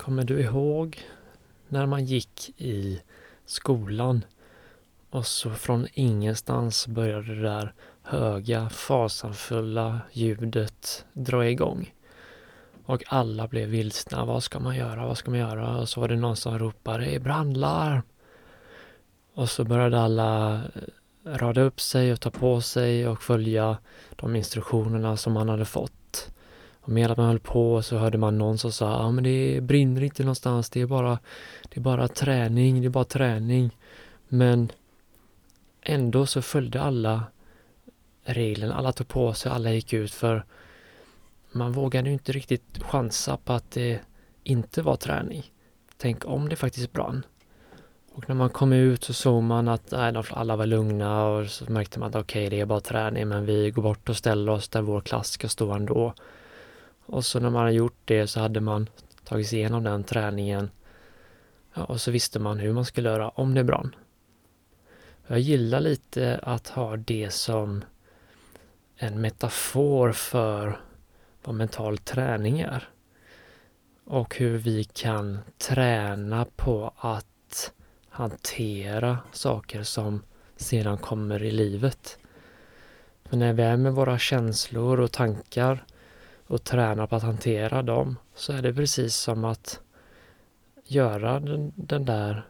Kommer du ihåg när man gick i skolan och så från ingenstans började det där höga, fasanfulla ljudet dra igång? Och alla blev vilsna. Vad ska man göra? Vad ska man göra? Och så var det någon som ropade det är brandlarm. Och så började alla eh, rada upp sig och ta på sig och följa de instruktionerna som man hade fått. Och medan man höll på så hörde man någon som sa, ja ah, men det brinner inte någonstans, det är bara, det är bara träning, det är bara träning. Men ändå så följde alla reglerna, alla tog på sig, alla gick ut för man vågade ju inte riktigt chansa på att det inte var träning. Tänk om det faktiskt brann. Och när man kom ut så såg man att nej, alla var lugna och så märkte man att okej, okay, det är bara träning, men vi går bort och ställer oss där vår klass ska stå ändå. Och så när man hade gjort det så hade man tagit sig igenom den träningen ja, och så visste man hur man skulle göra om det brann. Jag gillar lite att ha det som en metafor för vad mental träning är. Och hur vi kan träna på att hantera saker som sedan kommer i livet. För när vi är med våra känslor och tankar och tränar på att hantera dem så är det precis som att göra den, den där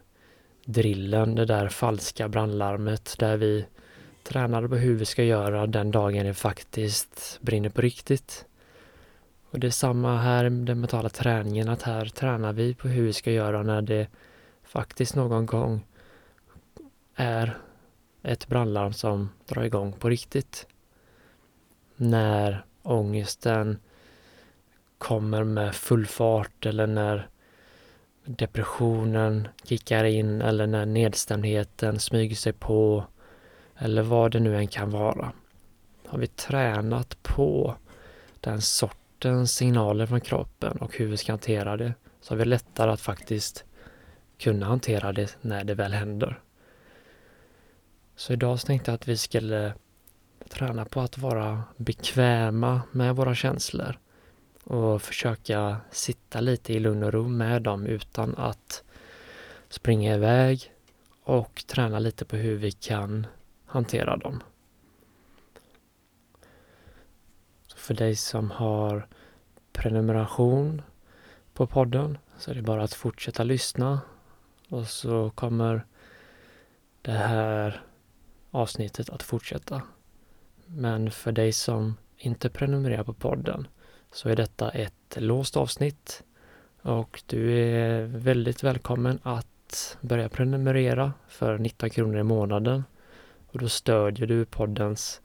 drillen, det där falska brandlarmet där vi tränar på hur vi ska göra den dagen det faktiskt brinner på riktigt. Och det är samma här med den mentala träningen, att här tränar vi på hur vi ska göra när det faktiskt någon gång är ett brandlarm som drar igång på riktigt. När ångesten kommer med full fart eller när depressionen kickar in eller när nedstämdheten smyger sig på eller vad det nu än kan vara. Har vi tränat på den sortens signaler från kroppen och hur vi ska hantera det så har vi lättare att faktiskt kunna hantera det när det väl händer. Så idag tänkte jag att vi skulle träna på att vara bekväma med våra känslor och försöka sitta lite i lugn och ro med dem utan att springa iväg och träna lite på hur vi kan hantera dem. Så för dig som har prenumeration på podden så är det bara att fortsätta lyssna och så kommer det här avsnittet att fortsätta. Men för dig som inte prenumererar på podden så är detta ett låst avsnitt och du är väldigt välkommen att börja prenumerera för 19 kronor i månaden. Och då stödjer du poddens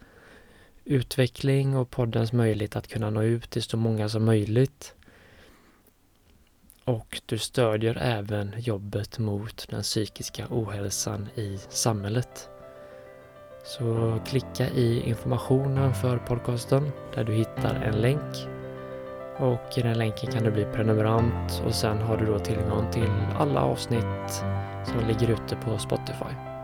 utveckling och poddens möjlighet att kunna nå ut till så många som möjligt. Och du stödjer även jobbet mot den psykiska ohälsan i samhället. Så klicka i informationen för podcasten där du hittar en länk och i den länken kan du bli prenumerant och sen har du då tillgång till alla avsnitt som ligger ute på Spotify.